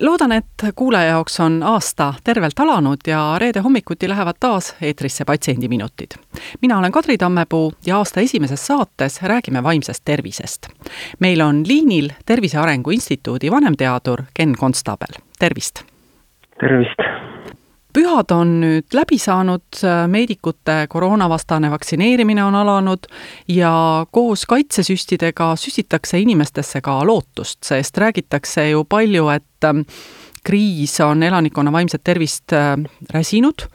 loodan, et kuulaja jaoks on aasta tervelt alanud ja reede hommikuti lähevad taas eetrisse Patsiendiminutid. mina olen Kadri Tammepuu ja aasta esimeses saates räägime vaimsest tervisest. meil on liinil Tervise Arengu Instituudi vanemteadur Ken Konstabel, tervist! tervist! Pühad on nüüd läbi saanud, meedikute koroonavastane vaktsineerimine on alanud ja koos kaitsesüstidega süstitakse inimestesse ka lootust, sest räägitakse ju palju, et ähm, kriis on elanikkonna vaimset tervist äh, räsinud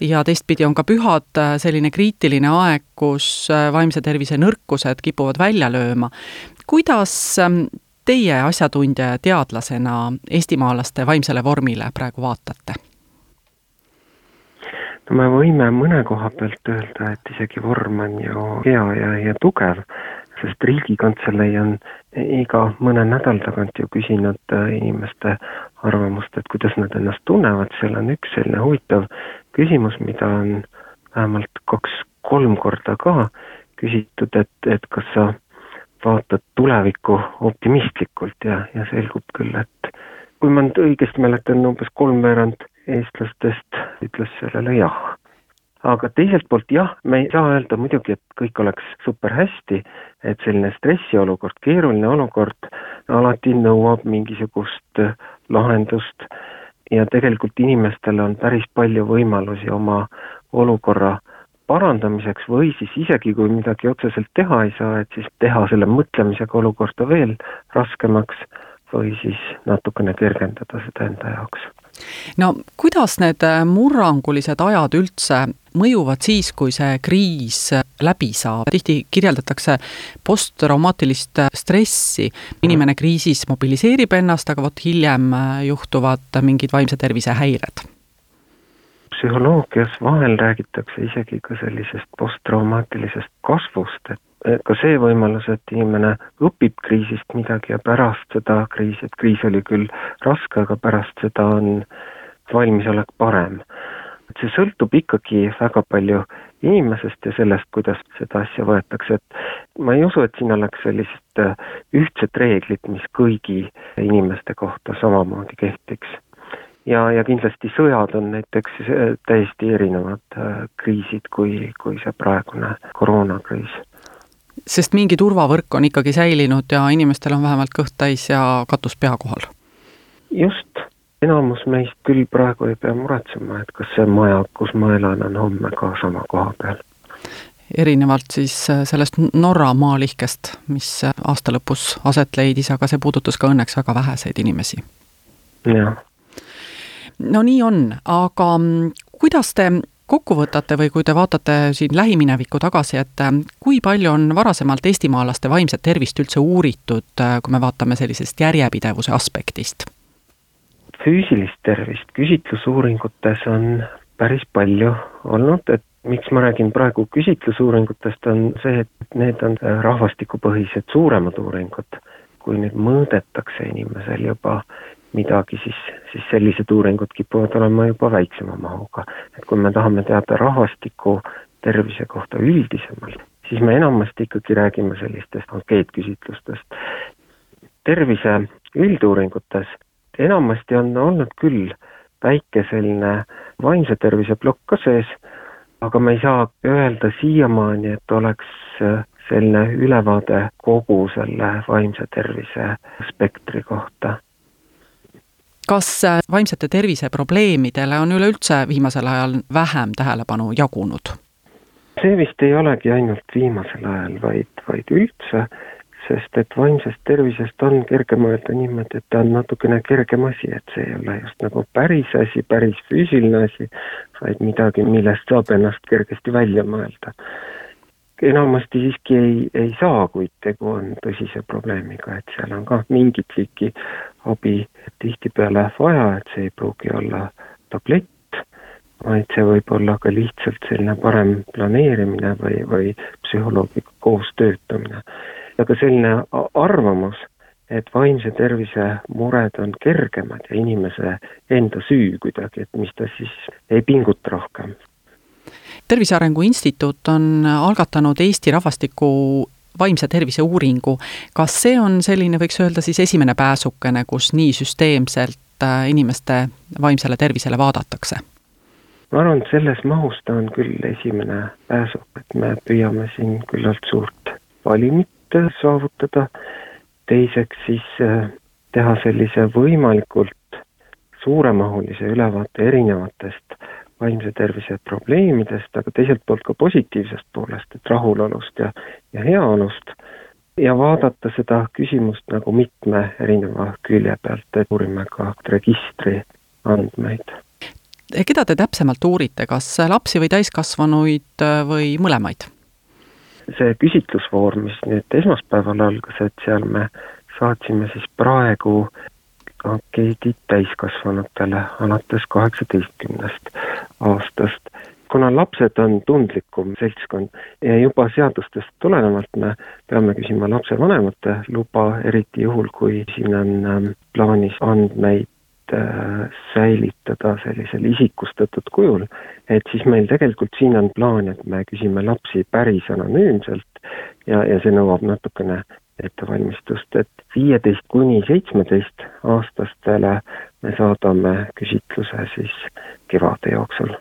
ja teistpidi on ka pühad äh, selline kriitiline aeg, kus äh, vaimse tervise nõrkused kipuvad välja lööma. kuidas ähm, teie asjatundja ja teadlasena eestimaalaste vaimsele vormile praegu vaatate? Me võime mõne koha pealt öelda, et isegi vorm on ju hea ja, ja tugev, sest Riigikantselei on iga mõne nädala tagant ju küsinud äh, inimeste arvamust, et kuidas nad ennast tunnevad, seal on üks selline huvitav küsimus, mida on vähemalt kaks-kolm korda ka küsitud, et, et kas sa vaatad tulevikku optimistlikult ja, ja selgub küll, et kui ma nüüd õigesti mäletan, umbes kolmveerand eestlastest ütles sellele jah. aga teiselt poolt jah, me ei saa öelda muidugi, et kõik oleks super hästi, et selline stressiolukord, keeruline olukord alati nõuab mingisugust lahendust ja tegelikult inimestel on päris palju võimalusi oma olukorra parandamiseks või siis isegi, kui midagi otseselt teha ei saa, et siis teha selle mõtlemisega olukorda veel raskemaks või siis natukene kergendada seda enda jaoks no kuidas need äh, murrangulised ajad üldse mõjuvad siis, kui see kriis läbi saab, tihti kirjeldatakse posttraumaatilist äh, stressi, inimene kriisis mobiliseerib ennast, aga vot hiljem äh, juhtuvad mingid vaimse tervise häired. Psühholoogias vahel räägitakse isegi ka sellisest posttraumaatilisest kasvust, et ka see võimalus, et inimene õpib kriisist midagi ja pärast seda kriisi, et kriis oli küll raske, aga pärast seda on valmisolek parem. et see sõltub ikkagi väga palju inimesest ja sellest, kuidas seda asja võetakse, et ma ei usu, et siin oleks sellist äh, ühtset reeglit, mis kõigi inimeste kohta samamoodi kehtiks. ja, ja kindlasti sõjad on näiteks äh, täiesti erinevad kriisid kui, kui see praegune koroonakriis sest mingi turvavõrk on ikkagi säilinud ja inimestel on vähemalt kõht täis ja katus pea kohal. just, enamus meist küll praegu ei pea muretsema, et kas see maja, kus ma elan, on homme ka sama koha peal. erinevalt siis äh, sellest Norra maalihkest, mis äh, aasta lõpus aset leidis, aga see puudutas ka õnneks väga väheseid inimesi. jah. no nii on, aga mm, kuidas te kokku võtate või kui te vaatate siin lähiminevikku tagasi, et äh, kui palju on varasemalt eestimaalaste vaimset tervist üldse uuritud, äh, kui me vaatame sellisest järjepidevuse aspektist? füüsilist tervist küsitlusuuringutes on päris palju olnud, et miks ma räägin praegu küsitlusuuringutest, on see, et need on rahvastikupõhised suuremad uuringud, kui nüüd mõõdetakse inimesel juba midagi, siis, siis sellised uuringud kipuvad olema juba väiksema mahuga. et kui me tahame teada rahvastiku tervise kohta üldisemalt, siis me enamasti ikkagi räägime sellistest ankeetküsitlustest. tervise ülduuringutes enamasti on olnud küll väike selline vaimse tervise plokk ka sees, aga me ei saa öelda siiamaani, et oleks selline ülevaade kogu selle vaimse tervise spektri kohta kas äh, vaimsete terviseprobleemidele on üleüldse viimasel ajal vähem tähelepanu jagunud? see vist ei olegi ainult viimasel ajal, vaid, vaid üldse, sest et vaimsest tervisest on kerge mõelda niimoodi, et ta on natukene kergem asi, et see ei ole just nagu päris asi, päris füüsiline asi, vaid midagi, millest saab ennast kergesti välja mõelda enamasti siiski ei, ei saa, kuid tegu on tõsise probleemiga, et seal on ka mingit liiki abi tihtipeale vaja, et see ei pruugi olla tablett, vaid see võib olla ka lihtsalt selline parem planeerimine või, või psühholoogiga koos töötamine. ja ka selline arvamus, et vaimse tervise mured on kergemad ja inimese enda süü kuidagi, et mis ta siis ei pinguta rohkem. Tervise Arengu Instituut on algatanud Eesti rahvastiku vaimse tervise uuringu. kas see on selline, võiks öelda siis esimene pääsukene, kus nii süsteemselt äh, inimeste vaimsele tervisele vaadatakse? ma arvan, et selles mahus ta on küll esimene pääsuk, et me püüame siin küllalt suurt valimit saavutada teiseks siis äh, teha sellise võimalikult suuremahulise ülevaate erinevatest vaimse tervise probleemidest, aga teiselt poolt ka positiivsest poolest, et rahulolust ja, ja heaolust, ja vaadata seda küsimust nagu mitme erineva külje pealt, et uurime ka registri andmeid. keda te täpsemalt uurite, kas lapsi või täiskasvanuid või mõlemaid? see küsitlusvoor, mis nüüd esmaspäeval algas, et seal me saatsime siis praegu ankeedid täiskasvanutele alates kaheksateistkümnest aastast. kuna lapsed on tundlikum seltskond ja juba seadustest tulenevalt me peame küsima lapsevanemate luba, eriti juhul, kui siin on ähm, plaanis andmeid äh, säilitada sellisel isikustatud kujul, et siis meil tegelikult siin on plaan, et me küsime lapsi päris anonüümselt ja, ja see nõuab natukene ettevalmistust, et viieteist kuni seitsmeteist aastastele me saadame küsitluse siis kevade jooksul.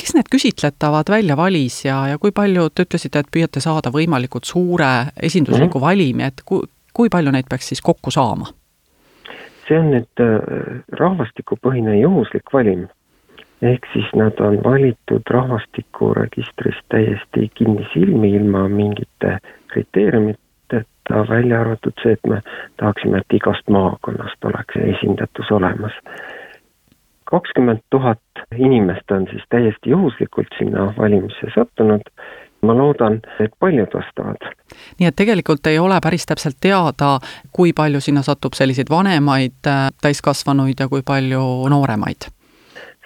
kes need küsitletavad välja valis ja, ja kui palju, te ütlesite, et püüate saada võimalikult suure esindusliku mm -hmm. valimi, et kui, kui palju neid peaks siis kokku saama? see on nüüd äh, rahvastikupõhine juhuslik valim ehk siis nad on valitud rahvastikuregistrist täiesti kinnisilmi, ilma mingite kriteeriumiteta, välja arvatud see, et me tahaksime, et igast maakonnast oleks esindatus olemas. kakskümmend tuhat inimest on siis täiesti juhuslikult sinna valimisse sattunud, ma loodan, et paljud vastavad. nii et tegelikult ei ole päris täpselt teada, kui palju sinna satub selliseid vanemaid äh, täiskasvanuid ja kui palju nooremaid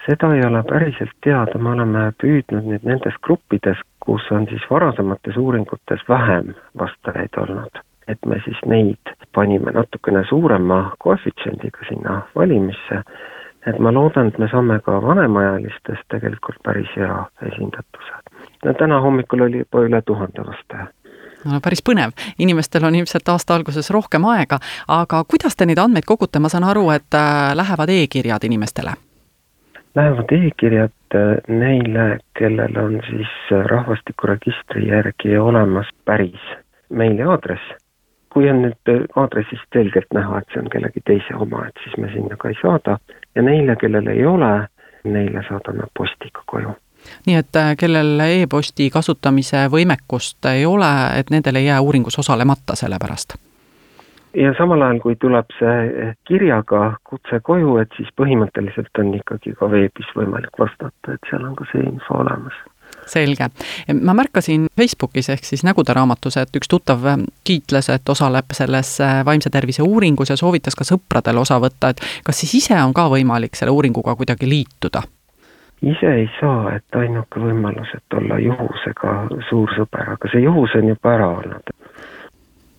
seda ei ole päriselt teada, me oleme püüdnud nüüd nendes gruppides, kus on siis varasemates uuringutes vähem vastajaid olnud, et me siis neid panime natukene suurema koefitsiendiga sinna valimisse, et ma loodan, et me saame ka vanemaealistest tegelikult päris hea esindatuse. no täna hommikul oli juba üle tuhande vastaja no päris põnev, inimestel on ilmselt aasta alguses rohkem aega, aga kuidas te neid andmeid kogute, ma saan aru, et äh, lähevad e-kirjad inimestele. Lähevad e-kirjad äh, neile, kellel on siis äh, rahvastikuregistri järgi olemas päris meiliaadress. Kui on nüüd äh, aadressist selgelt näha, et see on kellegi teise oma, et siis me sinna ka ei saada. Ja neile, kellel ei ole, neile saadame postiga koju. Nii et kellel e-posti kasutamise võimekust ei ole, et nendel ei jää uuringus osalemata selle pärast. Ja samal ajal, kui tuleb see kirjaga kutse koju, et siis põhimõtteliselt on ikkagi ka veebis võimalik vastata, et seal on ka see info olemas selge. ma märkasin Facebookis ehk siis Nägude raamatus, et üks tuttav kiitles, et osaleb selles vaimse tervise uuringus ja soovitas ka sõpradel osa võtta, et kas siis ise on ka võimalik selle uuringuga kuidagi liituda? ise ei saa, et ainuke võimalus, et olla juhusega suur sõber, aga see juhus on juba ära olnud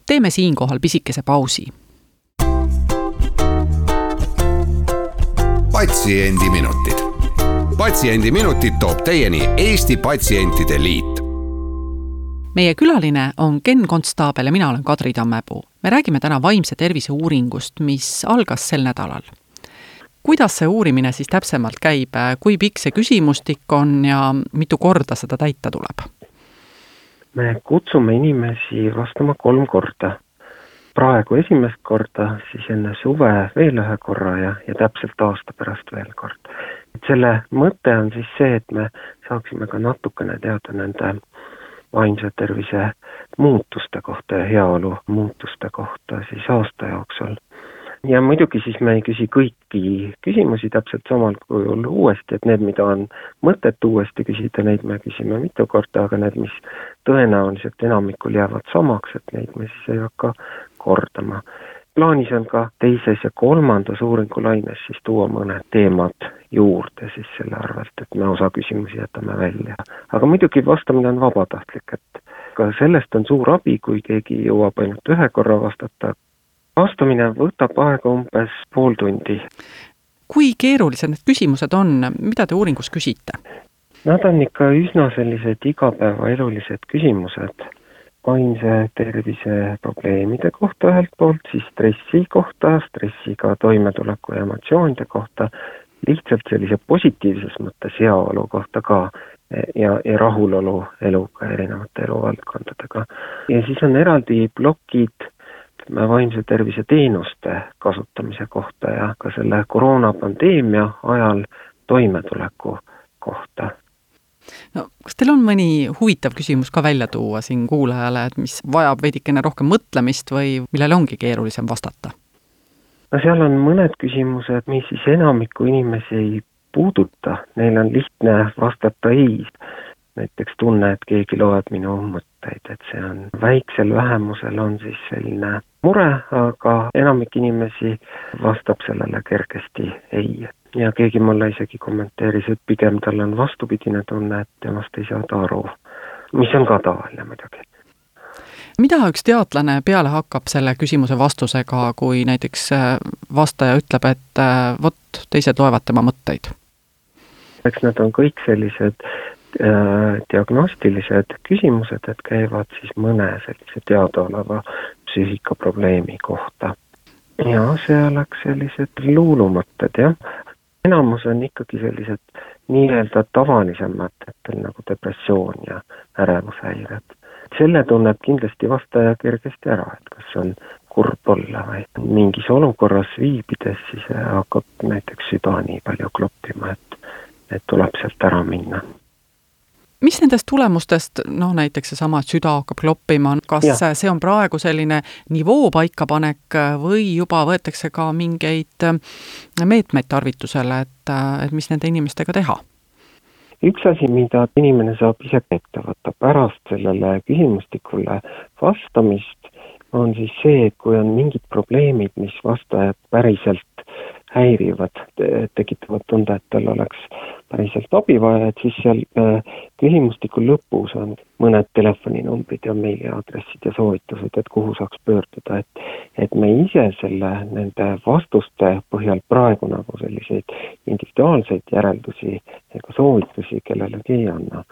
teeme siinkohal pisikese pausi. patsiendiminutid. Patsiendiminutid toob teieni Eesti Patsientide Liit meie külaline on Ken Konstaabel ja mina olen Kadri Tammepuu. me räägime täna vaimse tervise uuringust, mis algas sel nädalal. kuidas see uurimine siis täpsemalt käib, kui pikk see küsimustik on ja mitu korda seda täita tuleb? me kutsume inimesi vastama kolm korda. praegu esimest korda, siis enne suve veel ühe korra ja, ja täpselt aasta pärast veel kord. Et selle mõte on siis see, et me saaksime ka natukene teada nende vaimse tervise muutuste kohta ja heaolu muutuste kohta siis aasta jooksul ja muidugi siis me ei küsi kõiki küsimusi täpselt samal kujul uuesti, et need, mida on mõtet uuesti küsida, neid me küsime mitu korda, aga need, mis tõenäoliselt enamikul jäävad samaks, et neid me siis ei hakka kordama. Plaanis on ka teises ja kolmandas uuringulaines siis tuua mõned teemad juurde siis selle arvelt, et me osa küsimusi jätame välja. aga muidugi vastamine on vabatahtlik, et ka sellest on suur abi, kui keegi jõuab ainult ühe korra vastata. vastamine võtab aega umbes pool tundi. kui keerulised need küsimused on, mida te uuringus küsite? Nad on ikka üsna sellised igapäevaelulised küsimused vaimse tervise probleemide kohta ühelt poolt, siis stressi kohta, stressiga toimetuleku ja emotsioonide kohta, lihtsalt sellise positiivses mõttes heaolu kohta ka ja, ja rahulolu eluga, erinevate eluvaldkondadega. ja siis on eraldi plokid ütleme, vaimse tervise teenuste kasutamise kohta ja ka selle koroonapandeemia ajal toimetuleku kohta no kas teil on mõni huvitav küsimus ka välja tuua siin kuulajale, et mis vajab veidikene rohkem mõtlemist või millele ongi keerulisem vastata? no seal on mõned küsimused, mis siis enamikku inimesi ei puuduta, neil on lihtne vastata ei. näiteks tunne, et keegi loeb minu mõtteid, et see on, väiksel vähemusel on siis selline mure, aga enamik inimesi vastab sellele kergesti ei ja keegi mulle isegi kommenteeris, et pigem tal on vastupidine tunne, et temast ei saada aru, mis on ka tavaline muidugi. mida üks teadlane peale hakkab selle küsimuse vastusega, kui näiteks äh, vastaja ütleb, et äh, vot, teised loevad tema mõtteid? eks need on kõik sellised äh, diagnostilised küsimused, et käivad siis mõne sellise teadaoleva psüühikaprobleemi kohta ja see oleks sellised luulumõtted, jah enamus on ikkagi sellised nii-öelda tavalisemad, et nagu depressioon ja ärevushäired. selle tunneb kindlasti vastaja kergesti ära, et kas on kurb olla või mingis olukorras viibides, siis hakkab näiteks süda nii palju kloppima, et, et tuleb sealt ära minna mis nendest tulemustest, noh näiteks seesama, et süda hakkab kloppima, kas ja. see on praegu selline nivoo paikapanek või juba võetakse ka mingeid meetmeid tarvitusele, et, et mis nende inimestega teha? üks asi, mida inimene saab ise ette võtta pärast sellele küsimustikule vastamist, on siis see, et kui on mingid probleemid, mis vastajat päriselt häirivad, tekitavad tunde, et tal oleks päriselt abi vaja, et siis seal äh, küsimustiku lõpus on mõned telefoninumbrid ja meiliaadressid ja soovitused, et kuhu saaks pöörduda, et et me ise selle, nende vastuste põhjal praegu nagu selliseid individuaalseid järeldusi ega soovitusi kellelegi ei anna.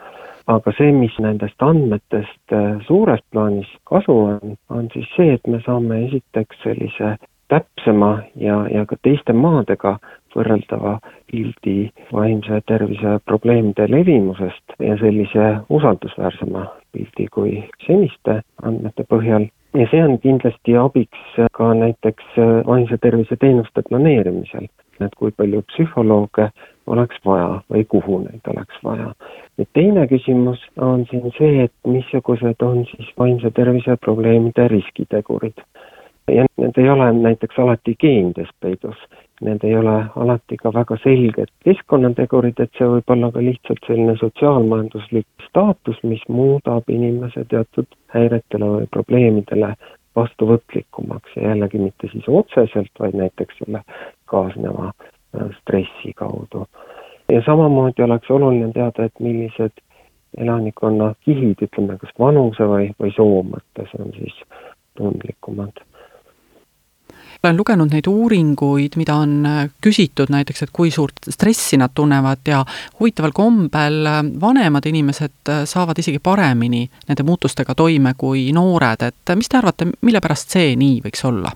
aga see, mis nendest andmetest äh, suures plaanis kasu on, on siis see, et me saame esiteks sellise täpsema ja, ja ka teiste maadega võrreldava pildi vaimse tervise probleemide levimusest ja sellise usaldusväärsema pildi kui seniste andmete põhjal. ja see on kindlasti abiks ka näiteks vaimse tervise teenuste planeerimisel, et kui palju psühholooge oleks vaja või kuhu neid oleks vaja. nüüd teine küsimus on siin see, et missugused on siis vaimse tervise probleemide riskitegurid ja need ei ole näiteks alati geenides peidus, need ei ole alati ka väga selged keskkonnategurid, et see võib olla ka lihtsalt selline sotsiaalmajanduslik staatus, mis muudab inimese teatud häiretele või probleemidele vastuvõtlikumaks ja jällegi mitte siis otseselt, vaid näiteks selle kaasneva äh, stressi kaudu. ja samamoodi oleks oluline teada, et millised elanikkonna kihid, ütleme kas vanuse või, või soo mõttes on siis tundlikumad olen lugenud neid uuringuid, mida on äh, küsitud näiteks, et kui suurt stressi nad tunnevad ja huvitaval kombel äh, vanemad inimesed äh, saavad isegi paremini nende muutustega toime kui noored, et mis te arvate, mille pärast see nii võiks olla?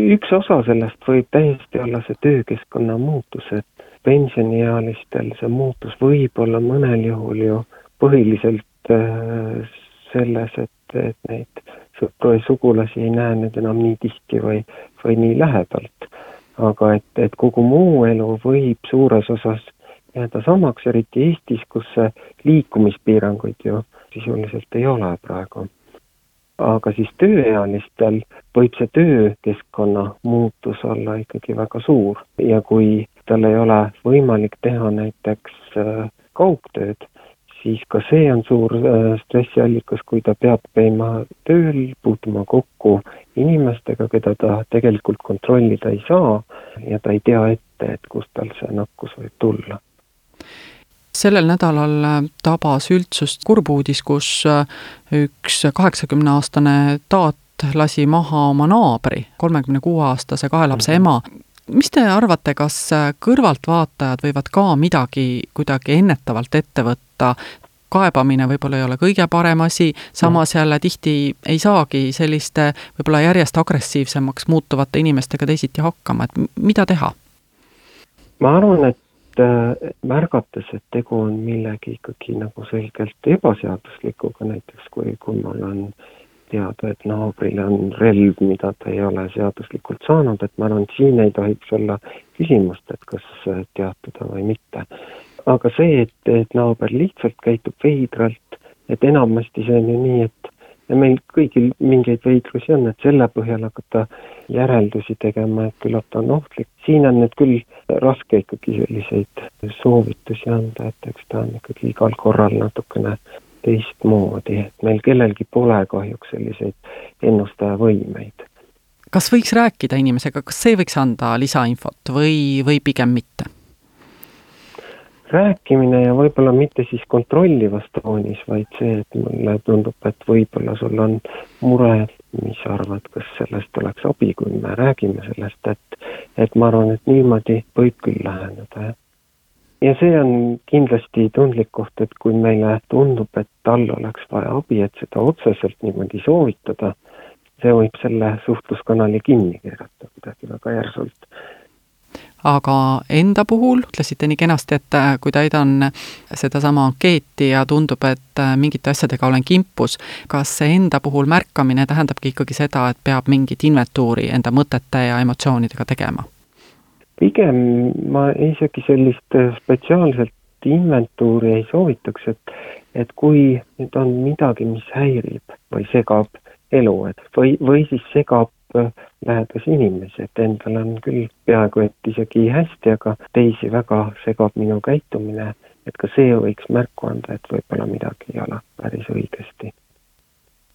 üks osa sellest võib täiesti olla see töökeskkonna muutus, et pensioniealistel see muutus võib olla mõnel juhul ju põhiliselt selles, et, et neid sugulasi ei näe nüüd enam nii tihti või, või nii lähedalt. aga et, et kogu muu elu võib suures osas jääda samaks, eriti Eestis, kus liikumispiiranguid ju sisuliselt ei ole praegu. aga siis tööealistel võib see töökeskkonna muutus olla ikkagi väga suur ja kui tal ei ole võimalik teha näiteks äh, kaugtööd, siis ka see on suur äh, stressiallikas, kui ta peab käima tööl, puutuma kokku inimestega, keda ta tegelikult kontrollida ei saa ja ta ei tea ette, et kust tal see nakkus võib tulla sellel nädalal tabas üldsust kurb uudis, kus äh, üks kaheksakümneaastane taat lasi maha oma naabri, kolmekümne kuue aastase kahe lapse ema. Mis te arvate, kas kõrvaltvaatajad võivad ka midagi kuidagi ennetavalt ette võtta, kaebamine võib-olla ei ole kõige parem asi, samas mhm. jälle tihti ei saagi selliste võib-olla järjest agressiivsemaks muutuvate inimestega teisiti hakkama, et mida teha? ma arvan, et Äh, märgates, et tegu on millegi ikkagi nagu selgelt ebaseaduslikuga, näiteks kui, kui mul on teada, et naabril on relv, mida ta ei ole seaduslikult saanud, et ma arvan, et siin ei tohiks olla küsimust, et kas teatada või mitte. aga see, et, et naaber lihtsalt käitub veidralt, et enamasti see on ju nii, et ja meil kõigil mingeid veidrusi on, et selle põhjal hakata järeldusi tegema, et küllap ta on ohtlik. siin on nüüd küll raske ikkagi selliseid soovitusi anda, et eks ta on ikkagi igal korral natukene teistmoodi, et meil kellelgi pole kahjuks selliseid ennustajavõimeid. kas võiks rääkida inimesega, kas see võiks anda lisainfot või, või pigem mitte? rääkimine ja võib-olla mitte siis kontrollivas toonis, vaid see, et mulle tundub, et võib-olla sul on mure, mis sa arvad, kas sellest oleks abi, kui me räägime sellest, et et ma arvan, et niimoodi võib küll läheneda, jah. Ja see on kindlasti tundlik koht, et kui meile tundub, et tal oleks vaja abi, et seda otseselt niimoodi soovitada, see võib selle suhtluskanali kinni keerata kuidagi väga järsult aga enda puhul ütlesite nii kenasti, et äh, kui täidan sedasama ankeeti ja tundub, et äh, mingite asjadega olen kimpus, kas see enda puhul märkamine tähendabki ikkagi seda, et peab mingit inventuuri enda mõtete ja emotsioonidega tegema? Pigem ma isegi sellist äh, spetsiaalselt inventuuri ei soovitaks, et et kui nüüd on midagi, mis häirib või segab elu, et või, või siis segab lähedasi inimesi, et endal on küll peaaegu et isegi hästi, aga teisi väga segab minu käitumine, et ka see võiks märku anda, et võib-olla midagi ei ole päris õigesti.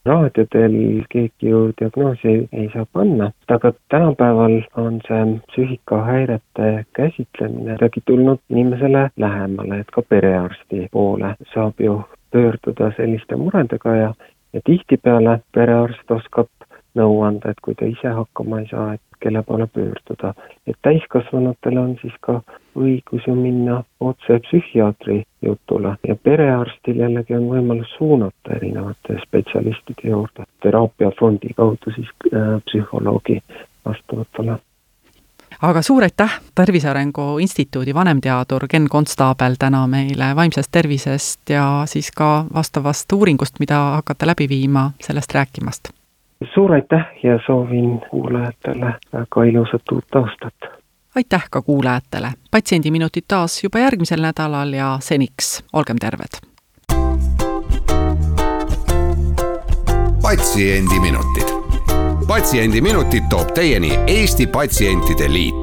Raadiodel keegi ju diagnoosi ei saa panna, aga tänapäeval on see psüühikahäirete käsitlemine kuidagi tulnud inimesele lähemale, et ka perearsti poole saab ju pöörduda selliste muredega ja ja tihtipeale perearst oskab nõu anda, et kui ta ise hakkama ei saa, et kelle poole pöörduda. et täiskasvanutel on siis ka õigus ju minna otse psühhiaatri jutule. Ja perearstil jällegi on võimalus suunata erinevate spetsialistide juurde, teraapiafondi kaudu siis äh, psühholoogi vastavatele. Aga suur aitäh, Tervise Arengu Instituudi vanemteadur Ken Konstaabel täna meile vaimsest tervisest ja siis ka vastavast uuringust, mida hakkate läbi viima, sellest rääkimast suur aitäh ja soovin kuulajatele väga ilusat uut aastat! aitäh ka kuulajatele, Patsiendiminutid taas juba järgmisel nädalal ja seniks olgem terved! patsiendiminutid. patsiendiminutid toob teieni Eesti Patsientide Liit